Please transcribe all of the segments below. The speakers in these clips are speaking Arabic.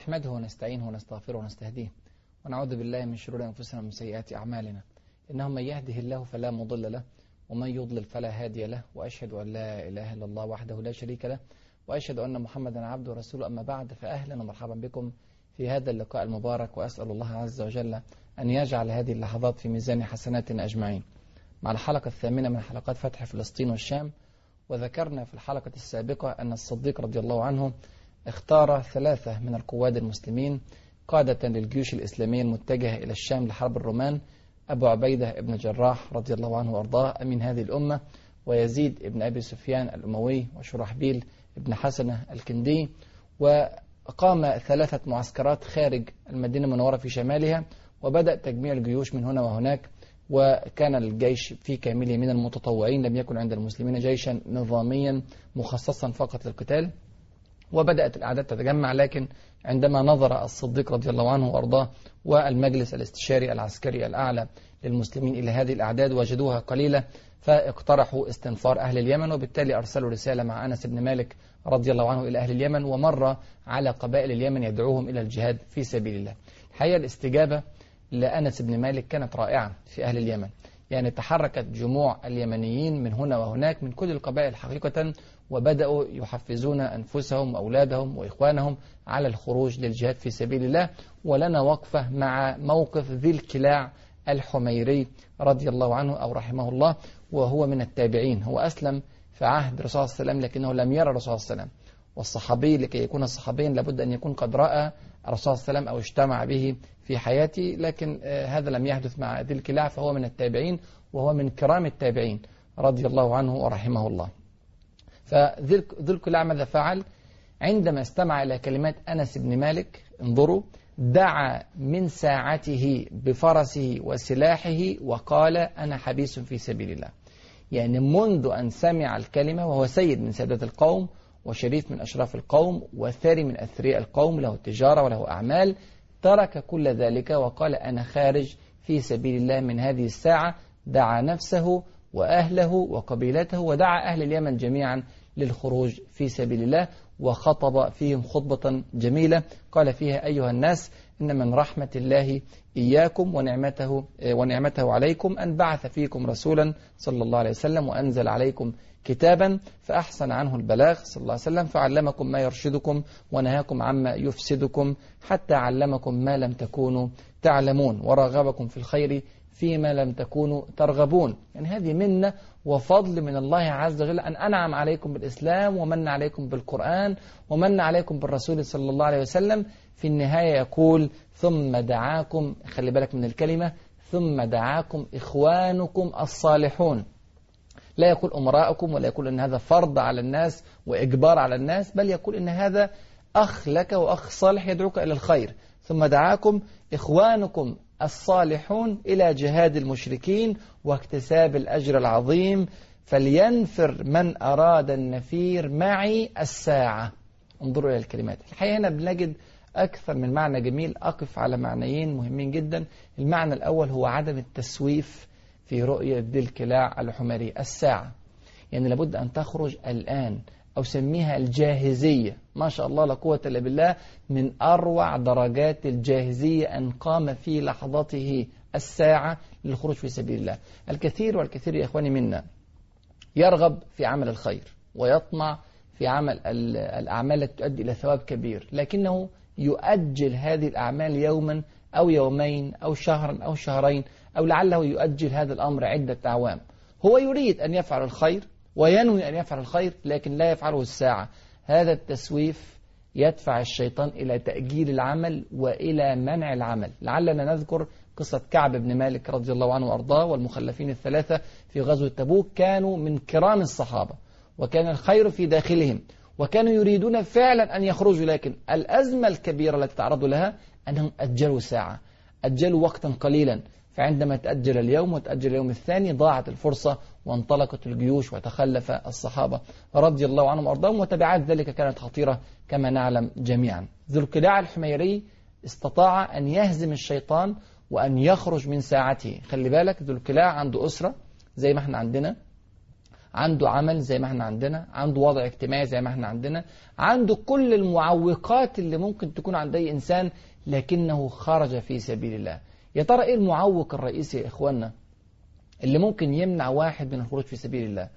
نحمده ونستعينه ونستغفره ونستهديه ونعوذ بالله من شرور أنفسنا ومن سيئات أعمالنا. إنه من يهده الله فلا مضل له ومن يضلل فلا هادي له وأشهد أن لا إله إلا الله وحده لا شريك له وأشهد أن محمدا عبده ورسوله. أما بعد فأهلا ومرحبا بكم في هذا اللقاء المبارك وأسأل الله عز وجل أن يجعل هذه اللحظات في ميزان حسناتنا أجمعين. مع الحلقة الثامنة من حلقات فتح فلسطين والشام وذكرنا في الحلقة السابقة أن الصديق رضي الله عنه اختار ثلاثة من القواد المسلمين قادة للجيوش الإسلامية المتجهة إلى الشام لحرب الرومان أبو عبيدة بن جراح رضي الله عنه وأرضاه أمين هذه الأمة ويزيد بن أبي سفيان الأموي وشرحبيل بن حسنة الكندي وقام ثلاثة معسكرات خارج المدينة المنورة في شمالها وبدأ تجميع الجيوش من هنا وهناك وكان الجيش في كامله من المتطوعين لم يكن عند المسلمين جيشا نظاميا مخصصا فقط للقتال. وبدأت الأعداد تتجمع لكن عندما نظر الصديق رضي الله عنه وأرضاه والمجلس الاستشاري العسكري الأعلى للمسلمين إلى هذه الأعداد وجدوها قليلة فاقترحوا استنفار أهل اليمن وبالتالي أرسلوا رسالة مع أنس بن مالك رضي الله عنه إلى أهل اليمن ومر على قبائل اليمن يدعوهم إلى الجهاد في سبيل الله. الحقيقة الاستجابة لأنس بن مالك كانت رائعة في أهل اليمن. يعني تحركت جموع اليمنيين من هنا وهناك من كل القبائل حقيقة وبدأوا يحفزون أنفسهم وأولادهم وإخوانهم على الخروج للجهاد في سبيل الله. ولنا وقفة مع موقف ذي الكلاع الحميري رضي الله عنه أو رحمه الله وهو من التابعين. هو أسلم في عهد الرسول صلى الله عليه وسلم لكنه لم يرى الرسول صلى الله عليه وسلم. والصحابي لكي يكون صحابيا لابد أن يكون قد رأى الرسول صلى الله عليه وسلم أو اجتمع به في حياته لكن هذا لم يحدث مع ذي الكلاع فهو من التابعين وهو من كرام التابعين رضي الله عنه ورحمه الله. فذي الكلاع ماذا فعل عندما استمع إلى كلمات أنس بن مالك انظروا دعا من ساعته بفرسه وسلاحه وقال أنا حبيس في سبيل الله. يعني منذ أن سمع الكلمة وهو سيد من سادات القوم وشريف من أشراف القوم وثري من أثرياء القوم له تجارة وله أعمال ترك كل ذلك وقال أنا خارج في سبيل الله من هذه الساعة. دعا نفسه وأهله وقبيلته ودعا أهل اليمن جميعا للخروج في سبيل الله وخطب فيهم خطبة جميلة. قال فيها أيها الناس إن من رحمة الله إياكم ونعمته, ونعمته عليكم أن بعث فيكم رسولا صلى الله عليه وسلم وأنزل عليكم كتابا فأحسن عنه البلاغ صلى الله عليه وسلم فعلمكم ما يرشدكم ونهاكم عما يفسدكم حتى علمكم ما لم تكونوا تعلمون. ورغبكم في الخير فيما لم تكونوا ترغبون. يعني هذه منة وفضل من الله عز وجل أن أنعم عليكم بالإسلام ومن عليكم بالقرآن ومن عليكم بالرسول صلى الله عليه وسلم. في النهاية يقول ثم دعاكم خلي بالك من الكلمة ثم دعاكم إخوانكم الصالحون لا يقول أمراءكم ولا يقول أن هذا فرض على الناس وإجبار على الناس بل يقول أن هذا أخ لك وأخ صالح يدعوك إلى الخير. ثم دعاكم إخوانكم الصالحون إلى جهاد المشركين واكتساب الأجر العظيم فلينفر من أراد النفير معي الساعة. انظروا إلى الكلمات. الحقيقة هنا بنجد أكثر من معنى جميل. أقف على معنيين مهمين جدا. المعنى الأول هو عدم التسويف في رؤية ذي الكلاع الحمري. الساعة. يعني لابد أن تخرج الآن أو سميها الجاهزية. ما شاء الله لا قوة إلا بالله من أروع درجات الجاهزية أن قام في لحظته الساعة للخروج في سبيل الله. الكثير والكثير يا إخواني منا يرغب في عمل الخير ويطمع في عمل الأعمال التي تؤدي إلى ثواب كبير. لكنه يؤجل هذه الأعمال يوما أو يومين أو شهرا أو شهرين أو لعله يؤجل هذا الأمر عدة أعوام. هو يريد أن يفعل الخير وينوي أن يفعل الخير لكن لا يفعله الساعة. هذا التسويف يدفع الشيطان إلى تأجيل العمل وإلى منع العمل. لعلنا نذكر قصة كعب بن مالك رضي الله عنه وأرضاه والمخلفين الثلاثة في غزوة تبوك كانوا من كرام الصحابة وكان الخير في داخلهم وكانوا يريدون فعلا أن يخرجوا لكن الأزمة الكبيرة التي تعرضوا لها أنهم أجلوا ساعة أجلوا وقتا قليلا. فعندما تأجل اليوم وتأجل اليوم الثاني ضاعت الفرصة وانطلقت الجيوش وتخلف الصحابة رضي الله عنهم وأرضاهم وتبعات ذلك كانت خطيرة كما نعلم جميعا. ذو القلاع الحميري استطاع أن يهزم الشيطان وأن يخرج من ساعته. خلي بالك ذو القلاع عنده أسرة زي ما إحنا عندنا عنده عمل زي ما إحنا عندنا عنده وضع اجتماعي زي ما إحنا عندنا عنده كل المعوقات اللي ممكن تكون عند أي إنسان لكنه خرج في سبيل الله. يا ترى إيه المعوق الرئيسي يا إخواننا اللي ممكن يمنع واحد من الخروج في سبيل الله؟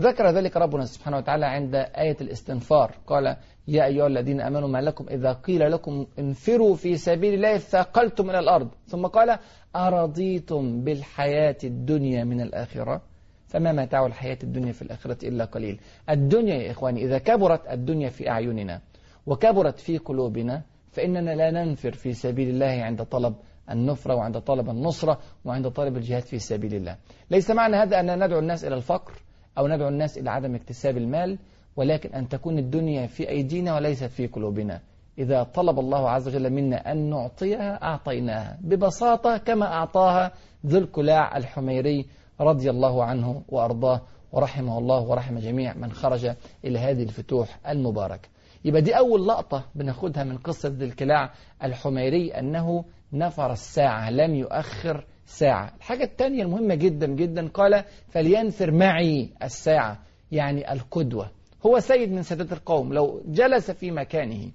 ذكر ذلك ربنا سبحانه وتعالى عند آية الاستنفار. قال يا أيها الذين أمنوا ما لكم إذا قيل لكم انفروا في سبيل الله ثاقلتم إلى الأرض. ثم قال أرضيتم بالحياة الدنيا من الآخرة؟ فما متاع الحياة الدنيا في الآخرة إلا قليل. الدنيا يا إخواني إذا كبرت الدنيا في أعيننا وكبرت في قلوبنا فإننا لا ننفر في سبيل الله عند طلب النفرة وعند طلب النصرة وعند طلب الجهاد في سبيل الله. ليس معنى هذا أن ندعو الناس إلى الفقر أو ندعو الناس إلى عدم اكتساب المال ولكن أن تكون الدنيا في أيدينا وليست في قلوبنا. إذا طلب الله عز وجل منا أن نعطيها أعطيناها. ببساطة كما أعطاها ذو الكلاع الحميري رضي الله عنه وأرضاه. ورحمه الله ورحم جميع من خرج إلى هذه الفتوح المباركة. يبقى دي أول لقطة بناخدها من قصة ذي الكلاع الحميري أنه نفر الساعة لم يؤخر ساعة. الحاجة الثانية المهمة جدا جدا قال فلينفر معي الساعة يعني القدوة. هو سيد من سادات القوم لو جلس في مكانه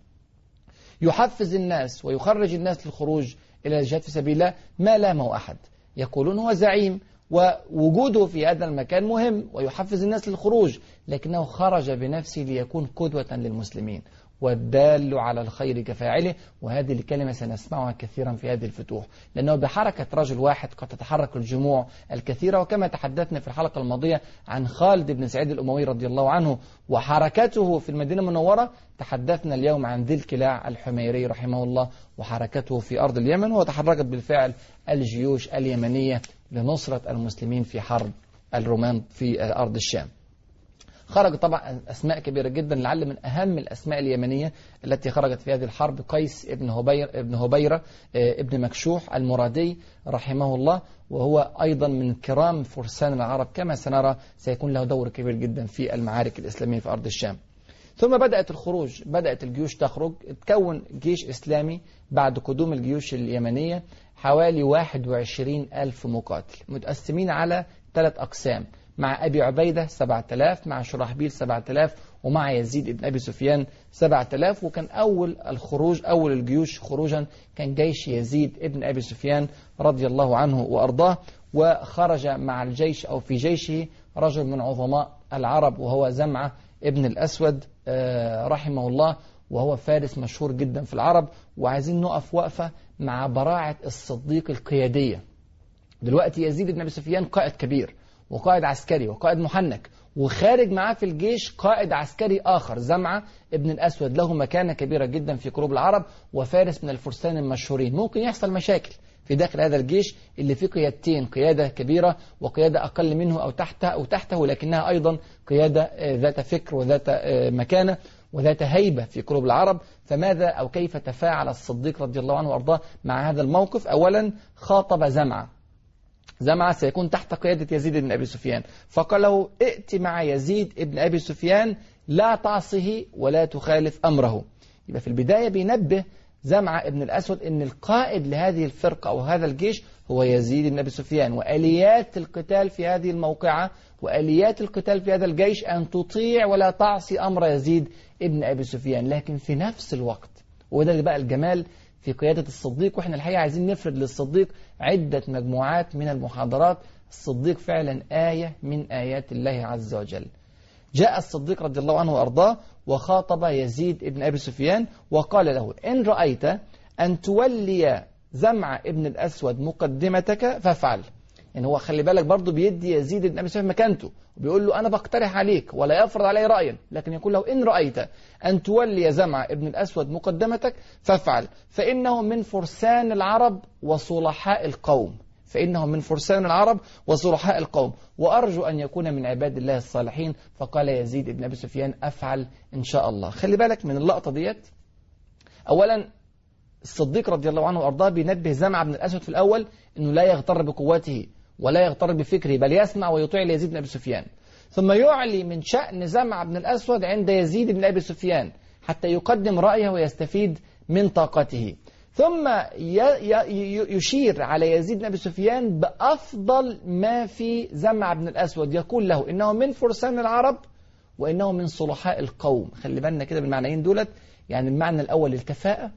يحفز الناس ويخرج الناس للخروج إلى الجهاد في سبيل الله ما لامه أحد. يقولون هو زعيم ووجوده في هذا المكان مهم ويحفز الناس للخروج لكنه خرج بنفسه ليكون قدوة للمسلمين. والدال على الخير كفاعله وهذه الكلمة سنسمعها كثيرا في هذه الفتوح. لأنه بحركة رجل واحد قد تتحرك الجموع الكثيرة وكما تحدثنا في الحلقة الماضية عن خالد بن سعيد الأموي رضي الله عنه وحركته في المدينة المنورة. تحدثنا اليوم عن ذي الكلاع الحميري رحمه الله وحركته في أرض اليمن وتحركت بالفعل الجيوش اليمنية لنصرة المسلمين في حرب الرومان في أرض الشام. خرج طبعا أسماء كبيرة جدا لعل من أهم الأسماء اليمنية التي خرجت في هذه الحرب قيس ابن هبير ابن هبيرة ابن مكشوح المرادي رحمه الله وهو أيضا من كرام فرسان العرب كما سنرى سيكون له دور كبير جدا في المعارك الإسلامية في أرض الشام. ثم بدأت الخروج بدأت الجيوش تخرج تكون جيش إسلامي بعد قدوم الجيوش اليمنية حوالي 21 ألف مقاتل متقسمين على ثلاث أقسام. مع أبي عبيدة 7000 مع شرحبيل 7000 ومع يزيد بن أبي سفيان 7000 وكان أول الخروج أول الجيوش خروجا كان جيش يزيد بن أبي سفيان رضي الله عنه وأرضاه. وخرج مع الجيش أو في جيشه رجل من عظماء العرب وهو زمعة ابن الأسود رحمه الله وهو فارس مشهور جدا في العرب. وعايزين نقف وقفة مع براعة الصديق القيادية. دلوقتي يزيد بن أبي سفيان قائد كبير. وقائد عسكري وقائد محنك وخارج معاه في الجيش قائد عسكري آخر زمعة ابن الأسود. له مكانة كبيرة جدا في قلوب العرب وفارس من الفرسان المشهورين. ممكن يحصل مشاكل في داخل هذا الجيش اللي فيه قيادتين قيادة كبيرة وقيادة أقل منه أو تحته أو تحته لكنها أيضا قيادة ذات فكر وذات مكانة وذات هيبة في قلوب العرب. فماذا أو كيف تفاعل الصديق رضي الله عنه وأرضاه مع هذا الموقف؟ أولا خاطب زمعة. زمعة سيكون تحت قيادة يزيد بن أبي سفيان. فقال له ائت مع يزيد بن أبي سفيان لا تعصه ولا تخالف أمره. يبقى في البداية بينبه زمعة ابن الأسود أن القائد لهذه الفرقة أو هذا الجيش هو يزيد بن أبي سفيان. وآليات القتال في هذه الموقعة وآليات القتال في هذا الجيش أن تطيع ولا تعصي أمر يزيد ابن أبي سفيان. لكن في نفس الوقت وده بقى الجمال في قيادة الصديق وإحنا الحقيقة عايزين نفرد للصديق عدة مجموعات من المحاضرات. الصديق فعلا آية من آيات الله عز وجل. جاء الصديق رضي الله عنه وأرضاه وخاطب يزيد ابن أبي سفيان وقال له إن رأيت أن تولي زمع ابن الأسود مقدمتك فافعل. يعني هو خلي بالك برضه بيدي يزيد بن أبي سفيان مكانته. وبيقول له أنا بقترح عليك ولا يفرض علي رأيا لكن يقول له إن رأيت أن تولي زمع ابن الأسود مقدمتك فافعل. فإنه من فرسان العرب وصلحاء القوم. فإنه من فرسان العرب وصلحاء القوم. وأرجو أن يكون من عباد الله الصالحين. فقال يزيد بن أبي سفيان أفعل إن شاء الله. خلي بالك من اللقطة ديت. أولا الصديق رضي الله عنه وأرضاه بينبه زمع بن الأسود في الأول أنه لا يغتر بقوته. ولا يغتر بفكره بل يسمع ويطيع ليزيد بن أبي سفيان. ثم يعلي من شأن زمع بن الأسود عند يزيد بن أبي سفيان حتى يقدم رأيه ويستفيد من طاقته. ثم يشير على يزيد بن أبي سفيان بأفضل ما في زمع بن الأسود. يقول له إنه من فرسان العرب وإنه من صلحاء القوم. خلي بالنا كده بالمعنيين دولت. يعني المعنى الأول الكفاءة.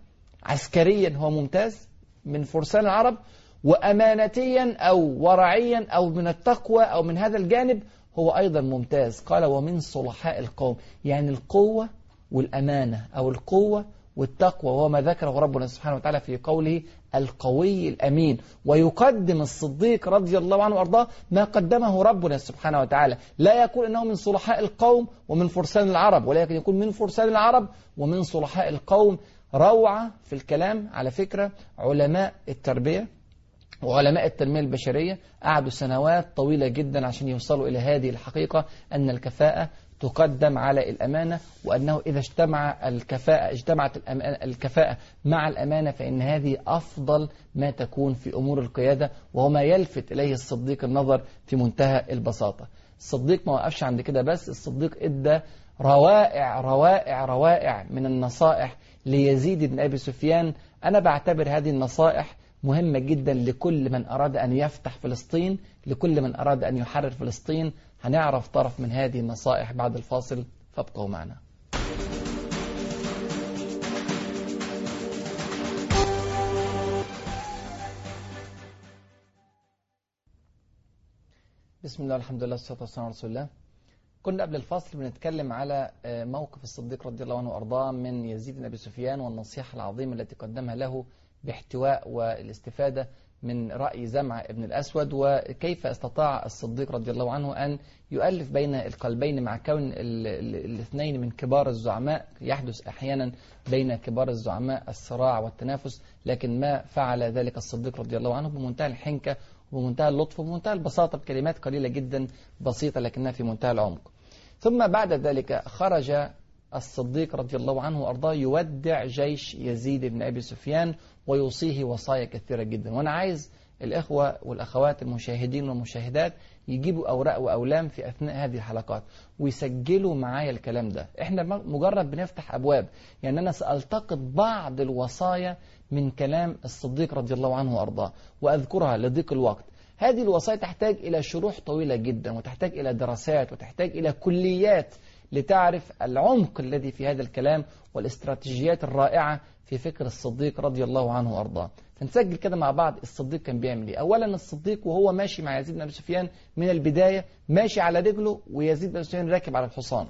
عسكريا هو ممتاز. من فرسان العرب وأمانتيا أو ورعيا أو من التقوى أو من هذا الجانب هو أيضا ممتاز. قال ومن صلحاء القوم. يعني القوة والأمانة أو القوة والتقوى وهو ما ذكره ربنا سبحانه وتعالى في قوله القوي الأمين. ويقدم الصديق رضي الله عنه وأرضاه ما قدمه ربنا سبحانه وتعالى. لا يقول أنه من صلحاء القوم ومن فرسان العرب ولكن يقول من فرسان العرب ومن صلحاء القوم. روعة في الكلام على فكرة علماء التربية وعلماء التنمية البشرية قعدوا سنوات طويلة جدا عشان يوصلوا إلى هذه الحقيقة أن الكفاءة تقدم على الأمانة وأنه إذا اجتمع الكفاءة اجتمعت الكفاءة مع الأمانة فإن هذه أفضل ما تكون في أمور القيادة وهو ما يلفت إليه الصديق النظر في منتهى البساطة. الصديق ما وقفش عند كده بس الصديق إدى روائع روائع روائع من النصائح ليزيد بن أبي سفيان. أنا بعتبر هذه النصائح مهمة جدا لكل من أراد أن يفتح فلسطين لكل من أراد أن يحرر فلسطين. هنعرف طرف من هذه النصائح بعد الفاصل. فابقوا معنا. بسم الله الحمد لله والصلاة والسلام على رسول الله. كنا قبل الفاصل بنتكلم على موقف الصديق رضي الله عنه وأرضاه من يزيد بن أبي سفيان والنصيحة العظيمة التي قدمها له باحتواء والاستفادة من رأي زمع ابن الأسود وكيف استطاع الصديق رضي الله عنه أن يؤلف بين القلبين مع كون الاثنين من كبار الزعماء. يحدث أحيانا بين كبار الزعماء الصراع والتنافس لكن ما فعل ذلك الصديق رضي الله عنه بمنتهى الحنكة وبمنتهى اللطف وبمنتهى البساطة. بكلمات قليلة جدا بسيطة لكنها في منتهى العمق. ثم بعد ذلك خرج الصديق رضي الله عنه وأرضاه يودع جيش يزيد بن أبي سفيان ويوصيه وصايا كثيرة جدا. وأنا عايز الإخوة والأخوات المشاهدين والمشاهدات يجيبوا أوراق وأولام في أثناء هذه الحلقات ويسجلوا معايا الكلام ده. إحنا مجرد بنفتح أبواب. يعني أنا سألتقط بعض الوصايا من كلام الصديق رضي الله عنه وأرضاه وأذكرها لضيق الوقت. هذه الوصايا تحتاج إلى شروح طويلة جدا وتحتاج إلى دراسات وتحتاج إلى كليات لتعرف العمق الذي في هذا الكلام والإستراتيجيات الرائعة في فكر الصديق رضي الله عنه وأرضاه. فنسجل كده مع بعض الصديق كان بيعمل إيه. اولا الصديق وهو ماشي مع يزيد بن سفيان من البداية ماشي على رجله ويزيد بن سفيان راكب على الحصان.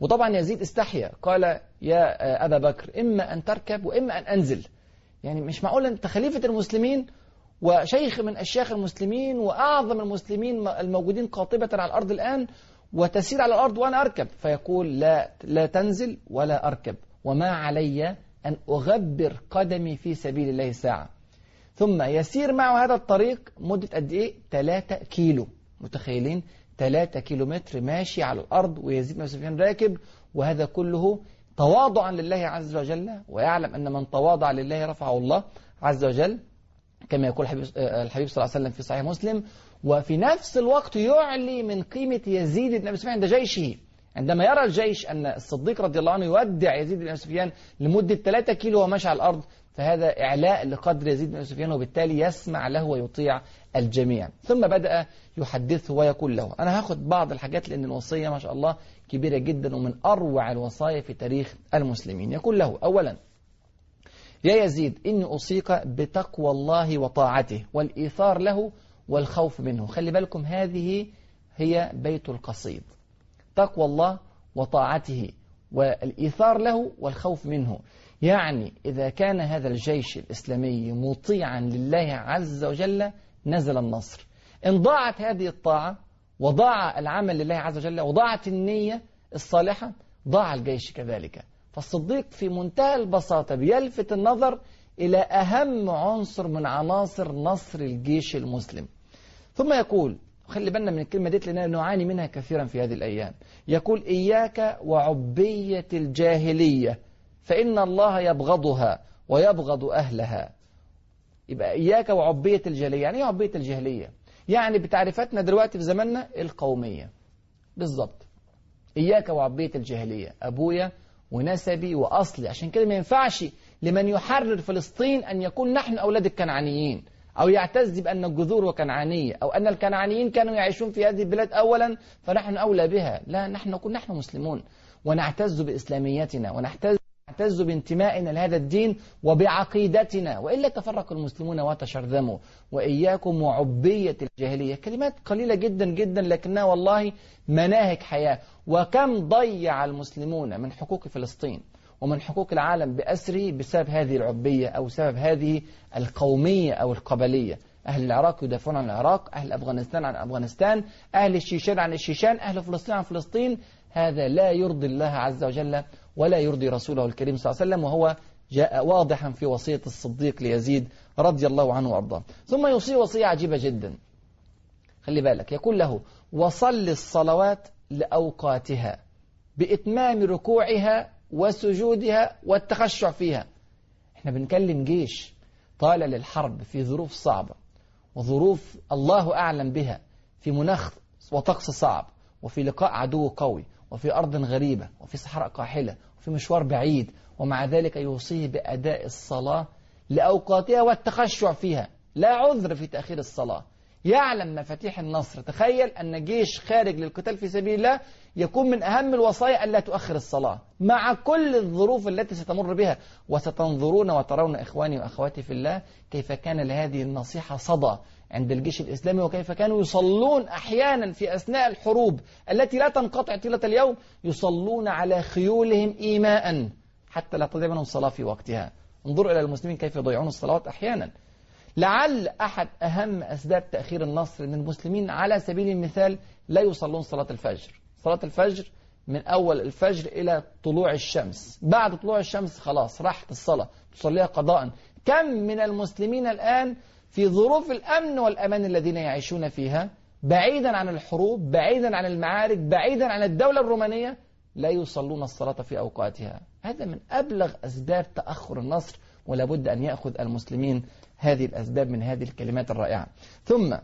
وطبعا يزيد استحيا قال يا أبا بكر إما أن تركب وإما أن أنزل. يعني مش معقول انت خليفه المسلمين وشيخ من اشياخ المسلمين وأعظم المسلمين الموجودين قاطبة على الأرض الآن وتسير على الأرض وأنا أركب. فيقول لا لا تنزل ولا أركب. وما علي أن أغبر قدمي في سبيل الله ساعة. ثم يسير معه هذا الطريق مدة قد إيه؟ 3 كيلو. متخيلين؟ 3 كيلو متر ماشي على الأرض ويزيد بن سفيان راكب وهذا كله تواضعا لله عز وجل ويعلم أن من تواضع لله رفعه الله عز وجل كما يقول الحبيب صلى الله عليه وسلم في صحيح مسلم وفي نفس الوقت يعلي من قيمة يزيد بن أبي سفيان عند جيشه. عندما يرى الجيش أن الصديق رضي الله عنه يودع يزيد بن سفيان لمدة 3 كيلو وماشي على الأرض فهذا إعلاء لقدر يزيد بن سفيان وبالتالي يسمع له ويطيع الجميع. ثم بدأ يحدثه ويقول له أنا هاخد بعض الحاجات لأن الوصية ما شاء الله كبيرة جدا ومن أروع الوصايا في تاريخ المسلمين. يقول له أولا يا يزيد إني أوصيك بتقوى الله وطاعته والإيثار له والخوف منه. خلي بالكم هذه هي بيت القصيد. تقوى الله وطاعته والإيثار له والخوف منه. يعني إذا كان هذا الجيش الإسلامي مطيعا لله عز وجل نزل النصر. إن ضاعت هذه الطاعة وضاع العمل لله عز وجل وضاعت النية الصالحة ضاع الجيش كذلك. فالصديق في منتهى البساطة بيلفت النظر إلى أهم عنصر من عناصر نصر الجيش المسلم. ثم يقول خلي بالنا من الكلمة ديت لأننا نعاني منها كثيرا في هذه الأيام. يقول إياك وعبية الجاهلية فإن الله يبغضها ويبغض أهلها. يبقى إياك وعبية الجاهلية يعني إيه عبية الجاهلية؟ يعني بتعريفاتنا دلوقتي في زماننا القومية. بالظبط إياك وعبية الجاهلية أبويا ونسبي وأصلي. عشان كده ما ينفعش لمن يحرر فلسطين أن يكون نحن أولاد الكنعانيين. أو يعتز بأن الجذور كنعانية أو أن الكنعانيين كانوا يعيشون في هذه البلاد أولا فنحن أولى بها. لا نحن نكون نحن مسلمون. ونعتز بإسلاميتنا ونعتز نعتز بانتمائنا لهذا الدين وبعقيدتنا. وإلا تفرق المسلمون وتشرذموا. وإياكم وعبية الجاهلية. كلمات قليلة جدا جدا لكنها والله مناهج حياة. وكم ضيع المسلمون من حقوق فلسطين؟ ومن حقوق العالم بأسره بسبب هذه العبية أو سبب هذه القومية أو القبلية. أهل العراق يدافعون عن العراق أهل أفغانستان عن أفغانستان أهل الشيشان عن الشيشان أهل فلسطين عن فلسطين. هذا لا يرضي الله عز وجل ولا يرضي رسوله الكريم صلى الله عليه وسلم وهو جاء واضحا في وصية الصديق ليزيد رضي الله عنه وأرضاه. ثم يوصي وصية عجيبة جدا. خلي بالك يقول له وصل الصلوات لأوقاتها بإتمام ركوعها وسجودها والتخشع فيها. إحنا بنكلم جيش طالع للحرب في ظروف صعبة وظروف الله أعلم بها في مناخ وطقس صعب وفي لقاء عدو قوي وفي أرض غريبة وفي صحراء قاحلة وفي مشوار بعيد ومع ذلك يوصيه بأداء الصلاة لأوقاتها والتخشع فيها. لا عذر في تأخير الصلاة. يعلم مفاتيح النصر. تخيل أن جيش خارج للقتال في سبيل الله يكون من أهم الوصايا ألا تؤخر الصلاة. مع كل الظروف التي ستمر بها وستنظرون وترون إخواني وأخواتي في الله كيف كان لهذه النصيحة صدى عند الجيش الإسلامي وكيف كانوا يصلون أحيانا في أثناء الحروب التي لا تنقطع طيلة اليوم يصلون على خيولهم إيماء حتى لا تضيع منهم الصلاة في وقتها. انظروا إلى المسلمين كيف يضيعون الصلوات أحيانا. لعل أحد أهم أسباب تأخير النصر أن المسلمين على سبيل المثال لا يصلون صلاة الفجر. صلاة الفجر من أول الفجر إلى طلوع الشمس. بعد طلوع الشمس خلاص راحت الصلاة تصليها قضاء. كم من المسلمين الآن في ظروف الأمن والأمان الذين يعيشون فيها؟ بعيدا عن الحروب بعيدا عن المعارك بعيدا عن الدولة الرومانية لا يصلون الصلاة في أوقاتها. هذا من أبلغ أسباب تأخر النصر ولا بد أن يأخذ المسلمين هذه الأسباب من هذه الكلمات الرائعة. ثم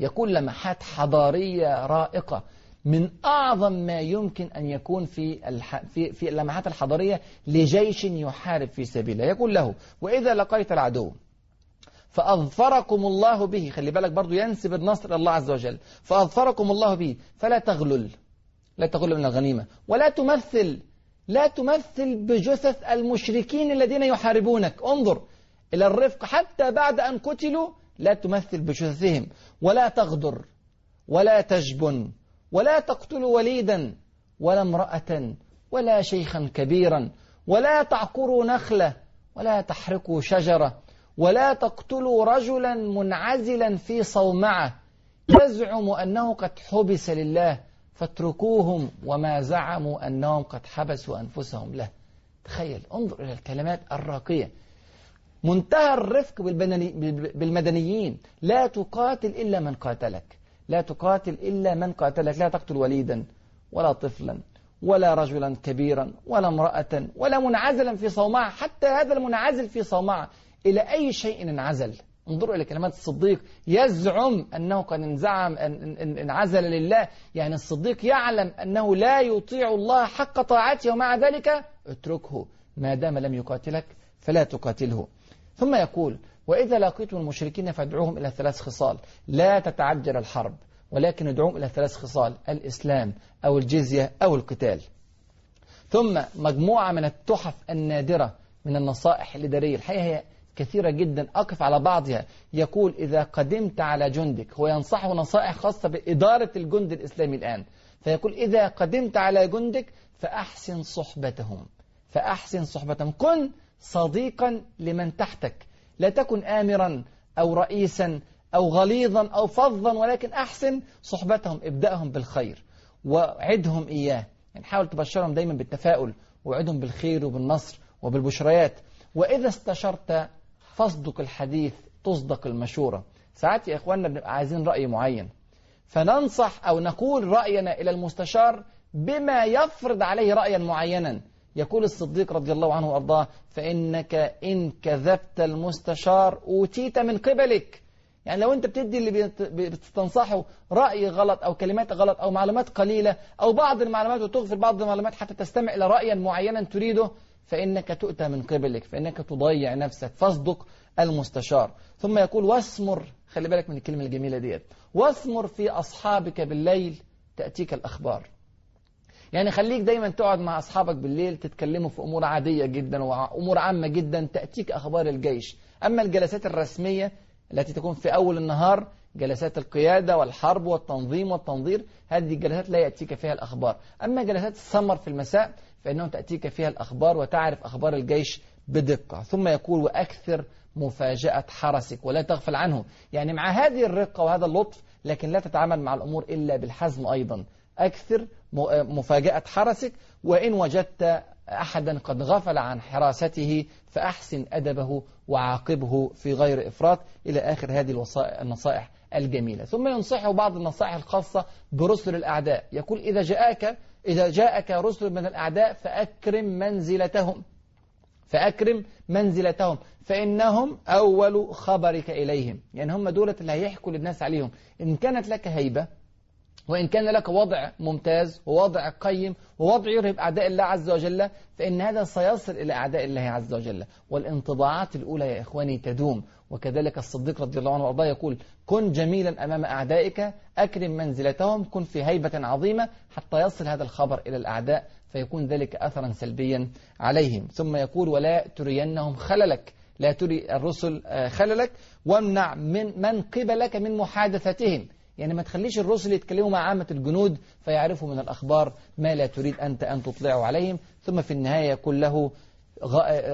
يكون لمحات حضارية رائقة من أعظم ما يمكن أن يكون في الح... في في اللمحات الحضارية لجيش يحارب في سبيل الله. يقول له وإذا لقيت العدو فأظفركم الله به خلي بالك برضو ينسب النصر الله عز وجل فأظفركم الله به فلا تغلل لا تغلل من الغنيمة ولا تمثل لا تمثل بجثث المشركين الذين يحاربونك. انظر إلى الرفق حتى بعد أن قتلوا لا تمثل بجثثهم ولا تغدر ولا تجبن ولا تقتل وليدا ولا امرأة ولا شيخا كبيرا ولا تعقروا نخلة ولا تحرقوا شجرة ولا تقتلوا رجلا منعزلا في صومعة. يزعم أنه قد حبس لله فاتركوهم وما زعموا أنهم قد حبسوا أنفسهم له. تخيل انظر إلى الكلمات الراقية. منتهى الرفق بالمدنيين. لا تقاتل إلا من قاتلك. لا تقاتل إلا من قاتلك. لا تقتل وليدا ولا طفلا ولا رجلا كبيرا ولا امرأة ولا منعزلا في صومعة. حتى هذا المنعزل في صومعة إلى أي شيء انعزل. انظروا إلى كلمات الصديق. يزعم أنه قد انزعم انعزل لله. يعني الصديق يعلم أنه لا يطيع الله حق طاعته. ومع ذلك اتركه. ما دام لم يقاتلك فلا تقاتله. ثم يقول وإذا لقيتم المشركين فادعوهم إلى ثلاث خصال لا تتعجل الحرب ولكن ادعوهم إلى ثلاث خصال الإسلام أو الجزية أو القتال. ثم مجموعة من التحف النادرة من النصائح الإدارية الحقيقة هي كثيرة جدا أقف على بعضها. يقول إذا قدمت على جندك هو ينصحه نصائح خاصة بإدارة الجند الإسلامي الآن. فيقول إذا قدمت على جندك فأحسن صحبتهم. فأحسن صحبتهم. كن صديقا لمن تحتك. لا تكن آمرا أو رئيسا أو غليظا أو فظا ولكن أحسن صحبتهم ابدأهم بالخير. وعدهم إياه. يعني حاول تبشرهم دايما بالتفاؤل وعدهم بالخير وبالنصر وبالبشريات. وإذا استشرت فاصدق الحديث تصدق المشورة. ساعات يا إخواننا بنبقى عايزين رأي معين. فننصح أو نقول رأينا إلى المستشار بما يفرض عليه رأيا معينا. يقول الصديق رضي الله عنه وأرضاه فإنك إن كذبت المستشار أوتيت من قبلك. يعني لو أنت بتدي اللي بتستنصحه رأي غلط أو كلمات غلط أو معلومات قليلة أو بعض المعلومات وتغفر بعض المعلومات حتى تستمع إلى رأيا معينا تريده فإنك تؤتى من قبلك فإنك تضيع نفسك فاصدق المستشار. ثم يقول واسمر خلي بالك من الكلمة الجميلة ديت واسمر في أصحابك بالليل تأتيك الأخبار. يعني خليك دايما تقعد مع أصحابك بالليل تتكلموا في أمور عادية جدا وأمور عامة جدا تأتيك أخبار الجيش. أما الجلسات الرسمية التي تكون في أول النهار جلسات القيادة والحرب والتنظيم والتنظير هذه الجلسات لا يأتيك فيها الأخبار. أما جلسات السمر في المساء فإنه تأتيك فيها الأخبار وتعرف أخبار الجيش بدقة. ثم يقول وأكثر مفاجأة حرسك ولا تغفل عنه. يعني مع هذه الرقة وهذا اللطف لكن لا تتعامل مع الأمور إلا بالحزم أيضا. أكثر مفاجأة حرسك وإن وجدت أحدا قد غفل عن حراسته فأحسن أدبه وعاقبه في غير إفراط. إلى آخر هذه النصائح الجميلة. ثم ينصحه بعض النصائح الخاصة برسل الأعداء. يقول إذا جاءك إذا جاءك رسل من الأعداء فأكرم منزلتهم. فأكرم منزلتهم. فإنهم أول خبرك إليهم. يعني هم دولة اللي هيحكوا للناس عليهم. إن كانت لك هيبة وإن كان لك وضع ممتاز ووضع قيم ووضع يرهب أعداء الله عز وجل فإن هذا سيصل إلى أعداء الله عز وجل. والانطباعات الأولى يا إخواني تدوم. وكذلك الصديق رضي الله عنه وأرضاه يقول كن جميلا أمام أعدائك أكرم منزلتهم كن في هيبة عظيمة حتى يصل هذا الخبر إلى الأعداء فيكون ذلك أثرا سلبيا عليهم. ثم يقول ولا ترينهم خللك لا تري الرسل خللك وامنع من من قبلك من محادثتهم. يعني ما تخليش الرسل يتكلموا مع عامة الجنود فيعرفوا من الأخبار ما لا تريد أنت أن تطلعوا عليهم. ثم في النهاية يقول له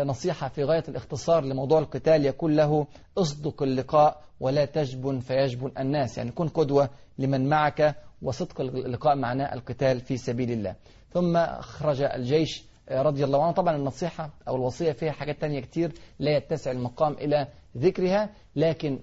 نصيحة في غاية الاختصار لموضوع القتال يقول له اصدق اللقاء ولا تجبن فيجبن الناس. يعني كن قدوة لمن معك وصدق اللقاء معناه القتال في سبيل الله. ثم خرج الجيش رضي الله عنه. طبعا النصيحة أو الوصية فيها حاجات تانية كتير لا يتسع المقام إلى ذكرها لكن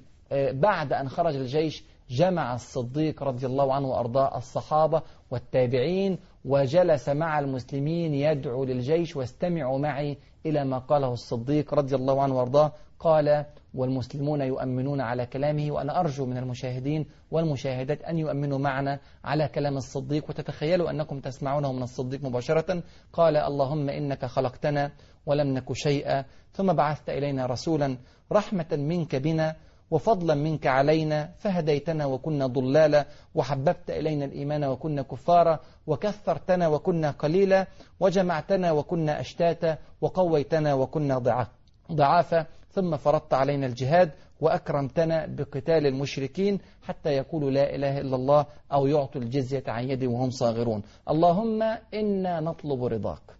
بعد أن خرج الجيش جمع الصديق رضي الله عنه وأرضاه الصحابة والتابعين وجلس مع المسلمين يدعو للجيش واستمعوا معي إلى ما قاله الصديق رضي الله عنه وأرضاه. قال والمسلمون يؤمنون على كلامه وأنا أرجو من المشاهدين والمشاهدات أن يؤمنوا معنا على كلام الصديق وتتخيلوا أنكم تسمعونه من الصديق مباشرة. قال اللهم إنك خلقتنا ولم نك شيئا ثم بعثت إلينا رسولا رحمة منك بنا وفضلا منك علينا فهديتنا وكنا ضلالا وحببت إلينا الإيمان وكنا كفارا وكثرتنا وكنا قليلا وجمعتنا وكنا أشتاتا وقويتنا وكنا ضعافا ثم فرضت علينا الجهاد وأكرمتنا بقتال المشركين حتى يقولوا لا إله إلا الله أو يعطوا الجزية عن يد وهم صاغرون. اللهم إنا نطلب رضاك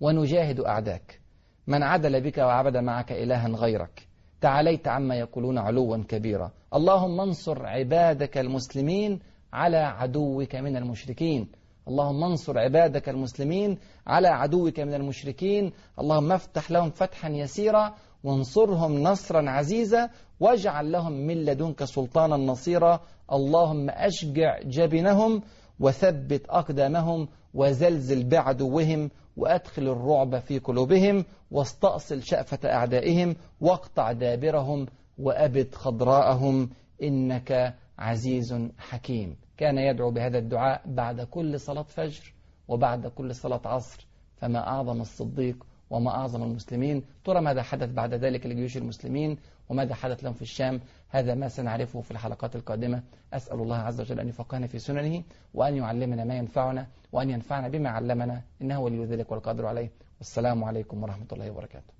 ونجاهد أعداك. من عدل بك وعبد معك إلها غيرك. تعاليت عما يقولون علوا كبيرا. اللهم انصر عبادك المسلمين على عدوك من المشركين. اللهم انصر عبادك المسلمين على عدوك من المشركين. اللهم افتح لهم فتحا يسيرا وانصرهم نصرا عزيزا. واجعل لهم من لدنك سلطانا نصيرا. اللهم أشجع جبنهم وثبت أقدامهم وزلزل بعدوهم وأدخل الرعب في قلوبهم واستأصل شأفة أعدائهم واقطع دابرهم وأبد خضراءهم إنك عزيز حكيم. كان يدعو بهذا الدعاء بعد كل صلاة فجر وبعد كل صلاة عصر فما أعظم الصديق وما أعظم المسلمين. ترى ماذا حدث بعد ذلك لجيوش المسلمين وماذا حدث لهم في الشام؟ هذا ما سنعرفه في الحلقات القادمة. أسأل الله عز وجل أن يفقهنا في سننه وأن يعلمنا ما ينفعنا وأن ينفعنا بما علمنا إنه ولي ذلك والقادر عليه. والسلام عليكم ورحمة الله وبركاته.